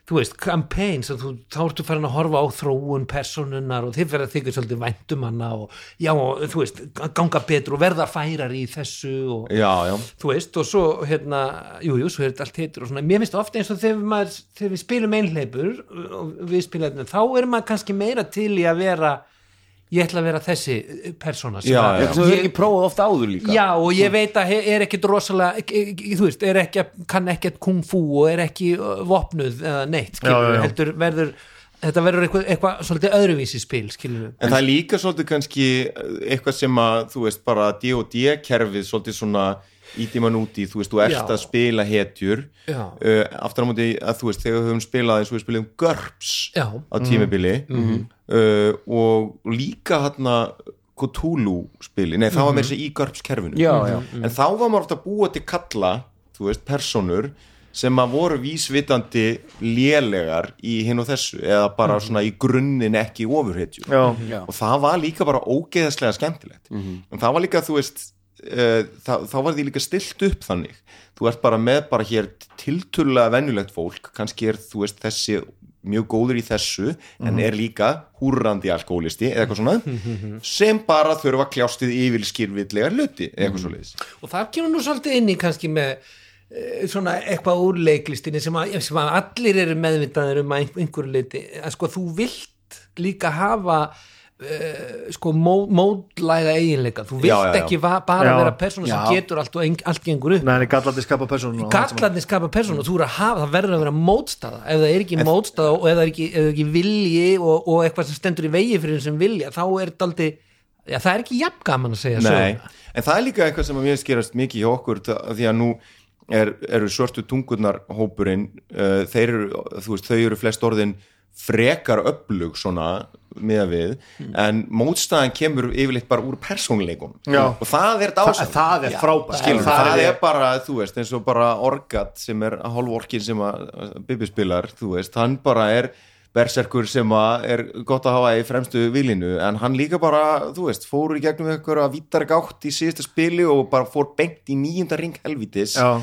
þú veist, þú, þá ertu farin að horfa á þróun personunar og þið að þykja svolítið væntum hana og já, og, þú veist, ganga betur og verða færar í þessu og já, já, þú veist, og svo hérna, jú, jú, svo er þetta allt heitur og svona, mér finnst ofta eins og þegar, maður, þegar við spilum einhleipur og við spilum þá er maður kannski meira til í að vera ég ætla að vera þessi persóna sem Já, já. Þú hefur ekki prófað ofta áður líka Já, og ég veit að er ekkit rosalega, ek- ek- þú veist, er ekki, kann ekkert kung fu og er ekki vopnuð eða neitt, skilur Já, heldur verður, þetta verður eitthvað, eitthvað svolítið öðruvísi spil, skilur. En það er líka svolítið kannski eitthvað sem að, þú veist, bara D&D kerfið svolítið svona íti mann út í, þú veist, þú ert Já. að spila hetjur Já. uh, aftur á móti að þú veist, þegar við höfum spilað eins og við spilum GURPS Já. á tímabili uh, og líka hérna Cthulhu spili, nei það var með þess að í GURPS kerfinu Já, já. en þá var maður ofta að búa til kalla þú veist, personur sem að voru vísvitandi lélegar í hinn og þessu eða bara svona í grunninn ekki ofurhetjur. Já, Já. og það var líka bara ógeðaslega skemmtilegt. En það var líka, þú veist uh, það, þá var því líka stilt upp þannig. Þú ert bara með bara hér tilturlega venjulegt fólk, kannski er þú veist þessi mjög góður í þessu en er líka húrrandi alkoholisti eða eitthvað svona sem bara þurfa kljástið yfir skýrvillega hluti eða eitthvað svo leiðis Og það kemur nú svolítið inn í kannski með eh, svona eitthvað úr leiklistinni sem sem að allir eru meðvitaður um einhverju leiti, að sko þú vilt líka hafa sko mó, módlæga eiginleika, þú vilt Já, já, já. ekki va, bara Já. vera persóna sem getur allt og allt gengur upp Nei, en gallandi skapa persónu gallarnir skapa persónu og þú hafa, það verður að vera mótstaða ef það er ekki mótstaða og ef það er ekki, ef ekki vilji og, og eitthvað sem stendur í vegi fyrir þessum vilja, þá er þetta aldrei já, það er ekki jafn gaman að segja Nei, söguna. en það er líka eitthvað sem að mér skerast mikið hjá okkur því að nú er, eru svörtu tungurnar hópurinn uh, þeir eru, þú veist, þau eru flest orðin frekar öflug svona miða við, en mótstæðan kemur yfirleitt bara úr persónleikum og það er það, dásamt það er frábært. það, það, er, bara, þú veist, eins og bara Orgat sem er hálvorkin sem að Bibi spilar, þú veist, hann bara er berserkur sem að er gott að hafa í fremstu vilinu en hann líka bara, þú veist, fór í gegnum einhverja vítari gátt í síðasta spili og bara fór beint í nýjunda ring helvítis. Já.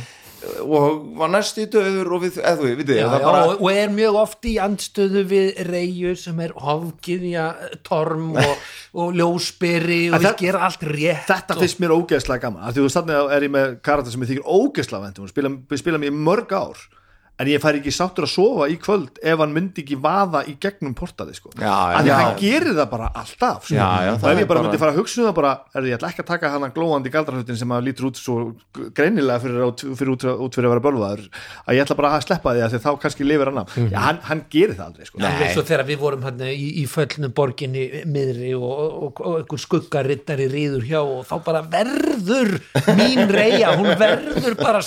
Og var næstu döður og við, eða þú veit, já, bara og, og er mjög oft í andstöðu við reyju sem er hofgiðja torm og, og ljósberi og við það- gera allt rétt Þetta og, finnst mér ógeðslega gaman af Því þú veist þannig er ég með karakter sem ég þykir ógeðslega vendum spila, spila mér í mörg ár en ég fær ekki sáttur að sofa í kvöld ef hann myndi ekki vaða í gegnum portaði sko. Já, já. að hann gerir það bara alltaf sko. Já, já, og það ef ég bara bara- myndi fara að hugsa um það bara er ég ætla ekki að taka hann að glóandi galdrahutin sem að lítur út svo greinilega fyrir, út, fyrir út, út fyrir að vera bölvaður að ég ætla bara að sleppa því að þá kannski lifir hann af já, hann, hann gerir það aldrei sko. En svo þegar við vorum hérna í, í föllnu borginni miðri og, og, og einhver skuggarittari ríður hjá og þá bara verður mín reyja, hún verður bara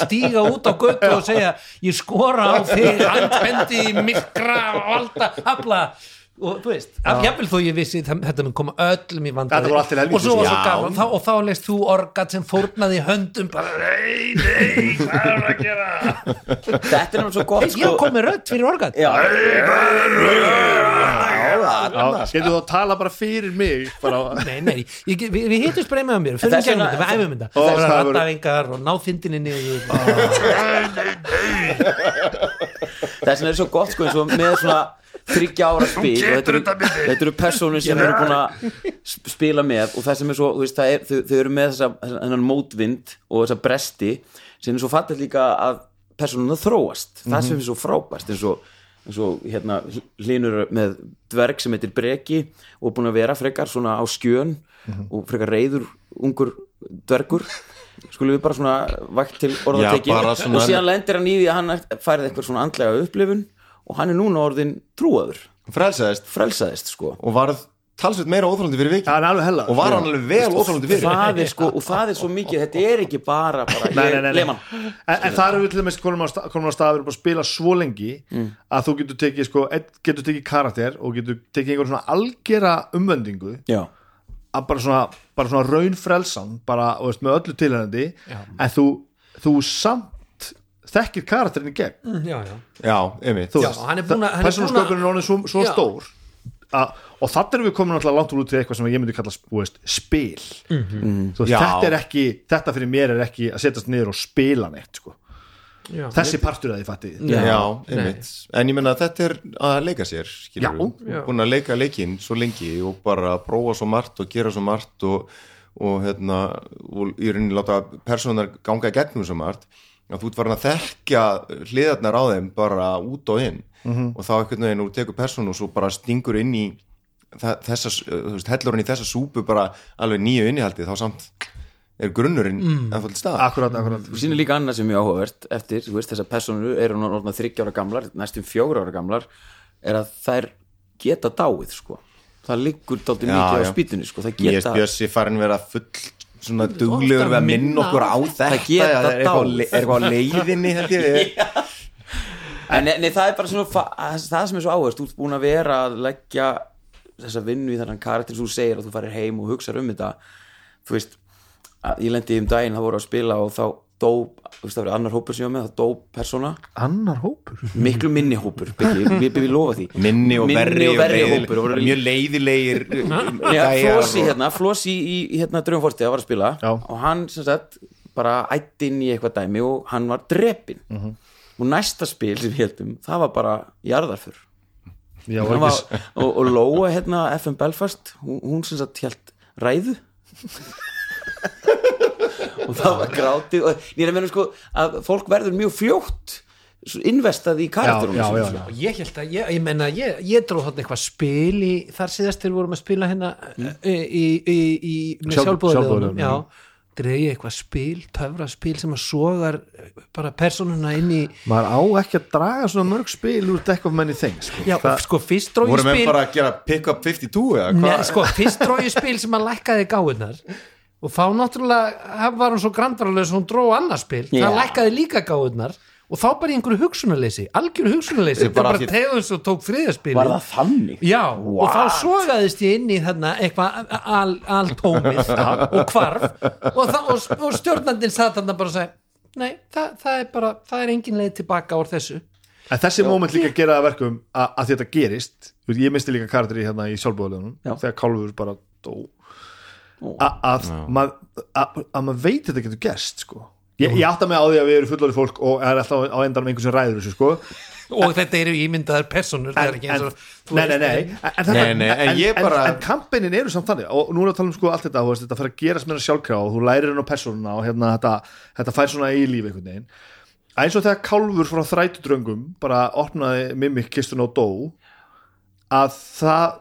út á þig handbendi mikra valda afla og þú veist, af jafnvel þó ég vissi það- þetta mun koma öllum í vandræði og svo var svo gaman. Þá, og þá leist þú orgat sem fórnaði höndum bara, nei, nei, hvað er að gera? Þetta er náttúrulega svo gott ég kom með rödd fyrir orgat. Já, Já, getur þú að tala bara fyrir mig? Bara, Nei, nei, við, við hittum spreyma á mér. Fyrir vegna- þetta, við æfum þetta. Það er það rattafingar og ná fyndinni niður. Þess vegna er svo gott sko eins og með svona þryggja ára spil og þetta eru, þetta eru personur sem eru búin að sp- spila með og það sem er svo, þú veist, er, þau, þau eru með þessa, þennan mótvind og þessa bresti sem er svo fallið líka að personuna þróast, það sem er svo frábært eins og, eins og hérna hlinur með dverg sem heitir Breki og búin að vera frekar svona á skjön og frekar reyður ungur dvergur. Skulum við bara svona vakt til svona- og síðan lendir hann í því að hann færið eitthvað svona andlega upplifun og hann er núna orðin trúaður. Frelsaðist. Frelsaðist sko. Og varð talsveit meira óþólandi fyrir viki Já, hann alveg hella. Og var hann alveg vel óþólandi fyrir. það er sko, og það er svo mikið þetta er ekki bara, bara Nei, nei, nei, nei. leman En, en það eru við til dæmis konum á á stað að spila svo lengi að þú getur tekið sko, getur tekið karakter og getur tekið einhver svona algera umvendingu já, að bara svona, bara svona raun frelsan bara, og veist, með öllu tilhænandi en þú, þú samt þekkir karakterin í gegn. Já, já, já, einmitt þú Já, er að- hann er er svo, svo stór að, og þannig erum við komin alltaf langt úr út í eitthvað sem ég myndi kalla þú veist, spil. Mhm. þú veist, Já. þetta er ekki, þetta fyrir mér er ekki að setjast niður og spila neitt sko. já. þessi partur að þið fattið Já, einmitt. En ég menna að þetta er að leika sér búin að leika leikinn svo lengi og bara prófa svo margt og gera svo margt og, og hérna og í rauninni láta persónar ganga gegnum svo margt að þú ert farin að þekkja hliðarnar á þeim bara út og inn. Mhm. og þá einhvern veginn úr tekur persónu og svo bara stingur inn í þa- þessa, þú veist, hellur hann í þessa súpu bara alveg nýju innihaldi þá samt er grunnurinn mm. ennþá til stað akkurat. Og síðan er líka annað sem ég áhugavert eftir, þú veist, þessar personur eru orðna þryggja ára gamlar, næstum fjögur ára gamlar er að þær geta dáið, sko. Það liggur Já, mikið á spýtunni, sko. Það Mér geta, er Bjössi farin vera full svona duglegur við að minna okkur á þetta. Það er eitthvað, á er leiðinni en nei, það er bara svona það sem er svo áhugavert, þú ert búin að vera að leggja þessa vinnu í þennan karakter sem þú segir að þú farir heim og hugsar um þetta. Þú veist, að ég lendi um daginn það voru að spila og þá dó þú veist, það var annar hópur sem ég var með, það dó persóna. Annar hópur? Miklu minni hópur, við, við lofa því. Minni og verri og verri leiðil- hópur og Mjög leiðilegir Já, Flossi hérna, Flossi í, í hérna Dröfumforti að var að spila. Já. og hann sem sagt bara ætti inn í eitthvað dæmi og hann var drepin Mhm. og næsta spil sem við heldum það var bara jarðarfur Já, var og, og Lóa hérna FM Belfast hún, hún sem sagt held ræðu og það var grátið og ég er að meina sko að fólk verður mjög fljótt investað í karakterum Já, já, já, Og ég held að, ég, ég menna, ég, ég dróð þarna eitthvað spil í, þar síðast þegar við vorum að spila hérna mm. í, í, í, í með Sjálf- sjálfbóðarleðunum, já ég eitthvað spil, töfra spil sem að sogar bara persónuna inn í maður á ekki að draga svona mörg spil úr deck of many things sko. já, Það- sko, fyrst dróð ég Vorum við spil bara að gera pick up 52 eða hvað? sko, fyrst dróð ég spil sem að lækkaði gáðunar og þá náttúrulega var hún svo grandvarlega hún dróð annað spil, Já. það lækkaði líka gáðunar og þá bara í einhverju hugsunarleysi algjöru hugsunarleysi, það bara bara tegðum svo tók þriðaspil var það þannig? Já, og þá sogaðist ég inn í þarna eitthvað al, altómið og hvarf. Og, það, og, og stjórnandinn satt þarna bara og sagði nei, það, það er bara, það er engin leið tilbaka úr þessu. En þessi moment líka gera það að verkum að, að þetta gerist ég misti líka karakter í hérna í sjálfbúðulegunum Já. þegar Kálfur bara dó að mað- að að maður veit þetta getur gerst sko. ég, ég átta mig á því að við erum fullorðið fólk og það er alltaf á endanum einhvern sem ræður þessu sko. og þetta eru ímyndaðar personur það er en, ekki eins en, nei, nei, nei, en, Nei, nei, bara- en, kampainin eru samt þannig. Og nú er að tala um sko allt þetta þú veist, þetta fyrir að gerast meira sjálfkrafa og þú lærir henn á persónuna og hérna þetta, þetta fær svona í lífi einhvern veginn. Eins og þegar Kálfur frá þrætudröngum bara opnaði mimik kistuna og dó að það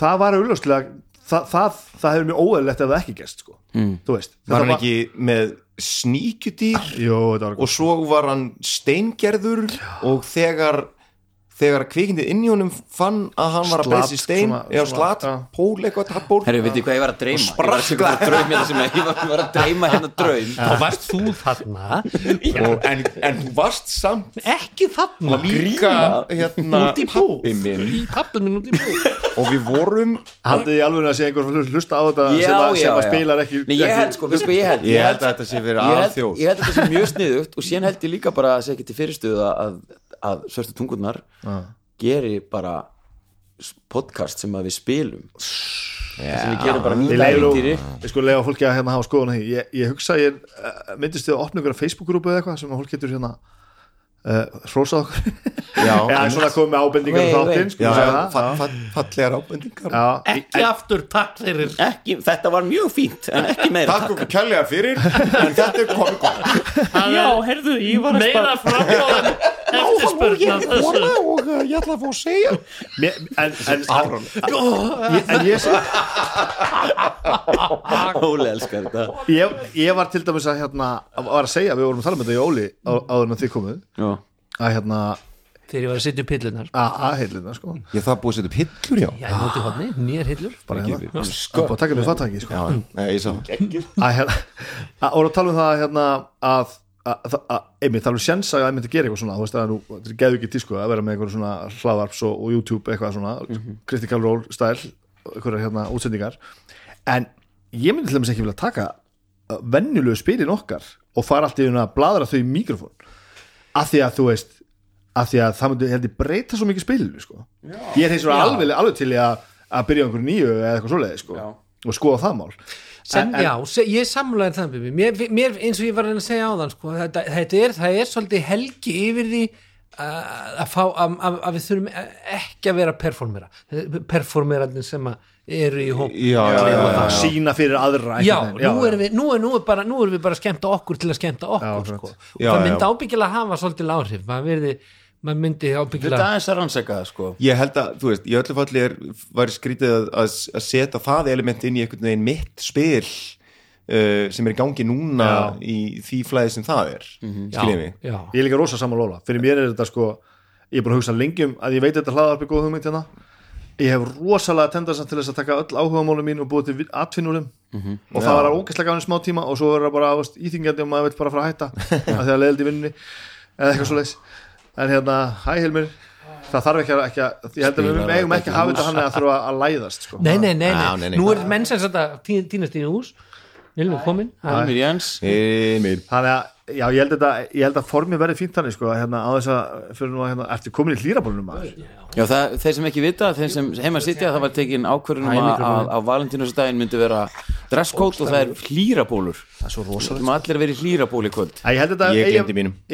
það var auðljóslega það, það, það hefur mjög óeðlegt ef það ekki gerst sko. mm. þú veist var hann ekki með sníkjudýr Jó, var og svo var hann steingerður og þegar þegar kvikindið inn í honum fann að hann var að breysa í stein eða svona, slat, já. pól eitthvað tappból Herri, veit þið hvað ég var að dreyma? Ég var að segja hvað draum hérna sem ég, ég var, ég var að dreyma hérna draum. Þá varst þú þarna og, en, en þú varst samt ekki þarna. líka hérna pabbi minn. pappin minn út í bú og við vorum haldið í alveg að sé einhver hlusta á þetta Já, sem, að, spilar ekki, Nei, ég held sko, ég held? Ég held að þetta sé ég held, aðþjóð ég held að þetta sé mjög sniðugt og síðan held ég líka bara að segja ekki til fyrirstöðu að, að svörstu tungurnar geri bara s- podcast sem að við spilum. Sem við gerum bara leiðum ævintýri við sko leiða fólki að hérna hafa skoðun ég, ég hugsa að ég uh, myndist þið að opna ykkur Facebook-grúpu eða eitthvað sem að fólk getur hérna uh, hrósað okkur. Já, eða svona komið með ábendingar Vei, um þáttinn sko, fallegar ábendingar. Já, ekki aftur takk fyrir. Ekki, þetta var mjög fínt en ekki meira takk okkur kærlega fyrir en þetta er komið gott. Já, herðu, ég var að meira framfóðan eftirspurn og uh, ég ætla að fá að segja? Mér, en, ég, Óli elskar þetta. Ég, ég var til dæmis að hérna, var að segja, við vorum að tala um þetta í Óli á, áður en þið komuð. Já. Að hérna, þegar ég var að setja upp hillunar að aðheilina sko, ég það búið að setja upp hillur já. Já, ég móti hodni, nýjar hillur. Bara hérna. að búið að taka mér fattæki sko. já, nei, ég sá. Að hérna að voru að tala um það hérna að að, að, að einmitt, það er sjens að ég myndi gera eitthvað svona, þú veist að er geðu ekki tísku að vera með eitthvað svona hlaðvarps og, og YouTube eitthvað svona, critical role style eitthvað hérna útsendingar. En ég myndi til dæmis ekki vilja taka uh, venjulegu spilin okkar og fara allt í að bladra þau í mikrofón af því að þú veist af því að það myndi heldur breyta svo mikið spilinu sko. ég er hins vegar alveg, alveg til að, að byrja einhverju nýju eða eitthvað svoleiði sko, og skoða það mál. Sem, En- já, se, ég samlaði það mér, mér, eins og ég var að að segja á þann sko, þetta, þetta er, það er svolítið helgi yfir því að, að fá að, að, að við þurfum ekki að vera performera performerarnir sem að eru í hóp. Já, já, já, já. sína fyrir aðra Já, nú erum við, nú er, nú er bara, nú erum við bara að skemmta okkur til að skemmta okkur Já, sko. og Já, það já. myndi ábyggilega hafa svolítið áhrif. Maður verði, maður myndi Þetta ábyggilega aðeins að rannsaka það sko. Ég held að, þú veist, í öllu falli er væri skrítið að, að, að setja það element inn í einhvern veginn mitt spil uh, sem er í gangi núna í því flæði sem það er. Skiljið mig? já, ég er líka rosa saman Lóla fyrir mér er þetta sko ég er búin að hugsa lengi um að ég veit þetta hlaðarpi góð hugmynd hérna ég hef rosalega tendast til þess að taka öll áhugamálum mín og búið til atfinnurum og það var að ógæslega gafin smá tíma og svo er það bara veist, íþingjandi og maður veit bara frá að hætta að því að leiðildi vinnunni eða eitthvað svo leis en hérna, hæ Hilmir. Það þarf ekki að, ekki að ég held að við megum ekki að hafa þetta hann að þurfa að læðast sko. nei, nei, nei, nei. nei, nei. nú er menn sem þetta týnast í hús. Hilmir Jens. Emil þannig að, já, ég held, þetta, ég held að formi verði fínt þannig sko, að hérna, á þess að fyrir nú að hérna, ertu komin í hlýrabólunum maður? Já, það, þeir sem ekki vita, þeir sem heima sitja það var tekin ákvörðunum að, að, að Valentínusdaginn myndi vera dresscode og það er hlýrabólur það er svo Það rosalega sem allir verið hlýraból í kvöld. Æ, ég held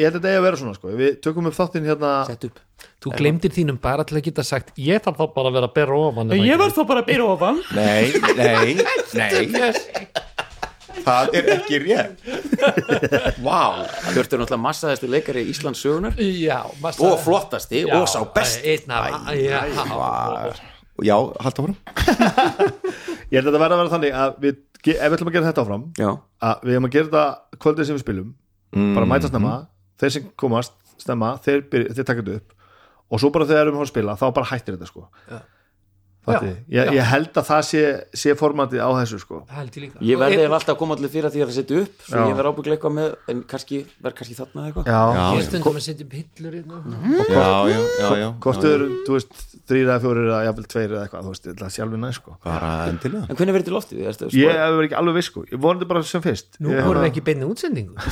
held þetta eigi að vera svona sko. við tökum upp þáttinn hérna Sett upp. Þú glemdir þínum bara til að geta sagt ég þarf þá bara að vera að bera ofan Ég var þá bara að byrja ofan. Nei, nei, nei Það er ekki rétt. Vá. Er náttúrulega massaðasti leikari í Íslands sögunar já, massa- og flottasti Já, og sá besti. einn af- já, Já, halda fórum ég held að þetta verða að vera þannig að við, ge- ef við ætlum að gera þetta áfram Já, að við erum að gera þetta kvöldið sem við spilum bara mæta snemma þeir sem komast snemma, þeir, byrja, þeir taka þetta upp og svo bara þegar við erum að spila þá bara hættir þetta sko Fatti. ég, ég held að það sé, sé formatið á þessu sko. Það held ég líka. Ég Og verði er- ef alltaf að koma allir fyrir að því að setja upp svo Já. ég verði ábygglega eitthvað með en kannski, verð kannski þarna eitthvað. Já, ég já. stundum að setja upp hillur hérna. já, já, já, já, já, þau eru, þú veist þrýra eða fjórir eða jafnvel tveir eða eitthvað þú veist, það sé alveg næ sko. Bara endilega. En hvernig verður til loftið? Ég verið ekki alveg viss sko, ég vonandi bara sem fyrst. Nú ég, vorum við hérna- ekki beinni útsendingu.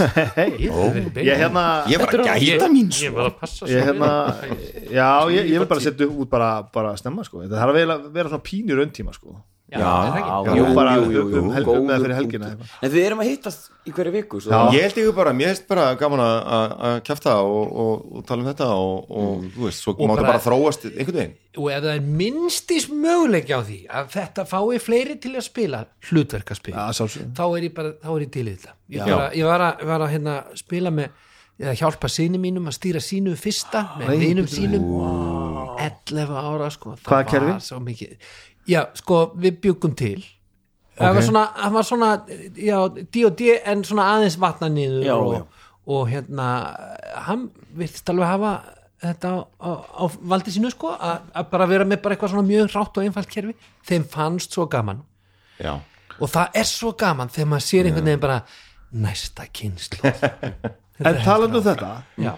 Ég að vera, svona pínur rauntíma sko Já, Já, er? Já, jú, bara jú, jú, um- um um eða fyrir helgina. En þið erum að hittast í hverju viku svo Já. ég held ekki bara, mér hefst bara gaman að- kjafta og, og, og tala um þetta og, og þú veist, svo má þetta bara- þróast einhvern veginn og ef það er minnstis möguleiki á því að þetta fái fleiri til að spila hlutverkaspil Já, sjálfsögðu. þá er ég bara, þá er ég til í þetta ég, Já. bara, ég var að, var að hérna, spila með eða hjálpa sinni mínum að stýra sínu fyrsta með vinum sínum. 11 ára sko. Það Hvaða kerfi? já, sko, við byggum til. Það var svona, það var svona já, D&D en svona aðeins vatna niður Já, og, já. og hérna hann virtist alveg hafa þetta á, á, á valdi sínu sko að bara vera með bara eitthvað svona mjög rátt og einfalt kerfi. Þeim fannst svo gaman. Já, og það er svo gaman þegar maður sér einhvern veginn bara næsta kynslu en talandi um þetta já,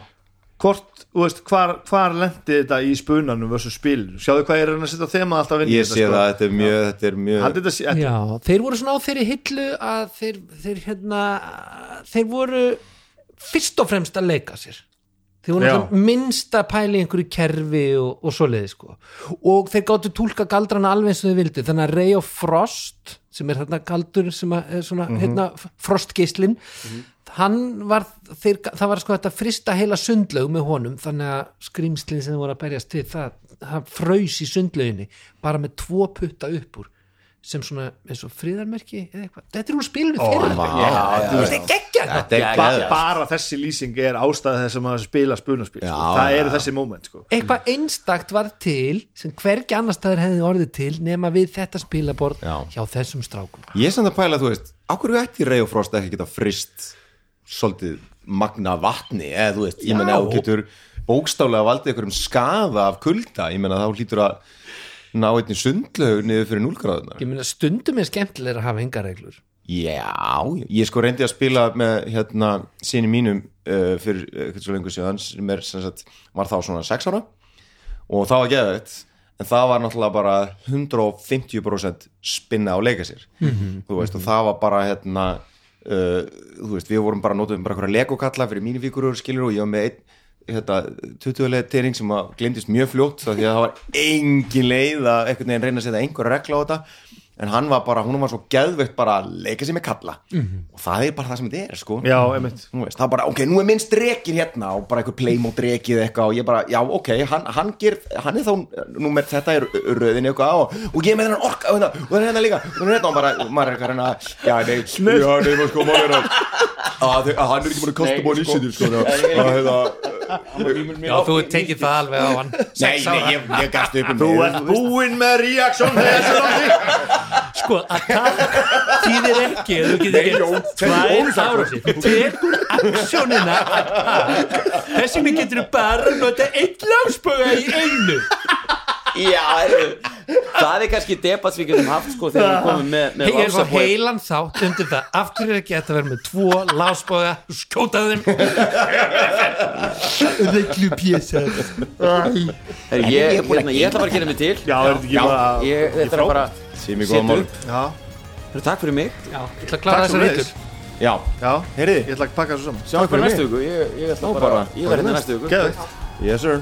hvort, þú veist, hvar, hvar lendi þetta í spunanum versus spilinu, sjáðu hvað er að setja þema alltaf inn ég sé sko. það, þetta er mjög þetta er mjög, þetta sé- þetta- já, þeir voru svona á þeirri hillu að þeir, þeir hérna þeir voru fyrst og fremst að leika sér. Þeir voru minnst að pæla í einhverju kerfi og, og svoleiði sko. Og þeir gáttu túlka galdrana alveg eins og þeir vildi þannig að Ray of Frost sem er hérna galdur sem að, er svona hérna frostgeislin hann var þeir, það var sko þetta frista heila sundlaug með honum þannig að skrýmslinn sem voru að berjast til það, það fröys í sundlauginni bara með tvo putta upp úr sem svona eins og friðarmerki eða eitthvað, þetta er úr spilinu þeirra. þetta er geggjað þetta er ba bara þessi lýsing er ástæða þess að maður spila spunaspil sko. Það eru þessi moment sko. eitthvað einstakt var til sem hvergi annar staðar hefði orðið til nema við þetta spilaborð Já. hjá þessum strákum. Ég er samt að pæla, þú veist, ákveður ætti Ray og Frost ekki geta frist svolítið magna vatni eða þú veist, ég menna þú getur bókstálega valdið einhverjum skaða af kulda ég menna þá hlýtur að ná einni sundlaug niður fyrir núlgráðunar ég meina stundum er skemmtilega að hafa enga reglur. Já, ég sko reyndi að spila með hérna síni mínum uh, fyrir eitthvað svo lengur síðan sem er sem sagt, var þá svona 6 ára. Og það var geðvægt en það var náttúrulega bara 150% spinna á leika sér þú veist og það var bara hérna uh, þú veist við vorum bara notuðum bara eitthvað legokalla fyrir mínifíkurur skilur og ég var með einn hérna, 20 leið tering sem að glemdist mjög fljótt þá því að það var engin leið að einhvern veginn reyna að setja einhver regla á þetta en hann var bara, hún var svo geðveikt bara að leika sér með kalla. Og það er bara það sem þetta er sko. Já, veist, það er bara, ok, nú er minn strekin hérna og bara einhver playmode drekið eitthvað og ég bara, já, ok, hann, hann ger hann er þá, númer, þetta er röðin eitthvað og, og ég með hennan orka og, hérna, það er hérna líka, og hérna og bara, maður er eitthvað hérna, já, nei, já, nei, sko, maður er að hann er ekki búin að kosta búin initiative, sko, að, að, hérna, já þú tekið það alveg á hann. Nei, nei, ég, ég gafst upp um þú mig, ert búinn með reaksjón sko að tala þýðir ekki að þú getur gert tvær árásir þú tekur aksjónina þess vegna getur þú bara nota einn lásböga í einu Já, það er kannski debatt sem við getum haft sko þegar við komum með, með ég er svo heilan þátt undir það. Af hverju er ekki að vera með tvo lásböga skjóta þeim. Reglu pjesa Heyrðu, ég, hérna, ég ætla bara að gera mig til. Já, er þetta ekki bara ég, er bara Sými góða Heyrðu, Takk fyrir mig. Já, ég ætla að klára Takk þessar reytur Já, já, Heyriði. ég ætla að pakka þessu saman. Sjá ykkur næstu viku. Ég, ég ætla bara, bara. ég verði næstu viku. Geðveikt. Yes sir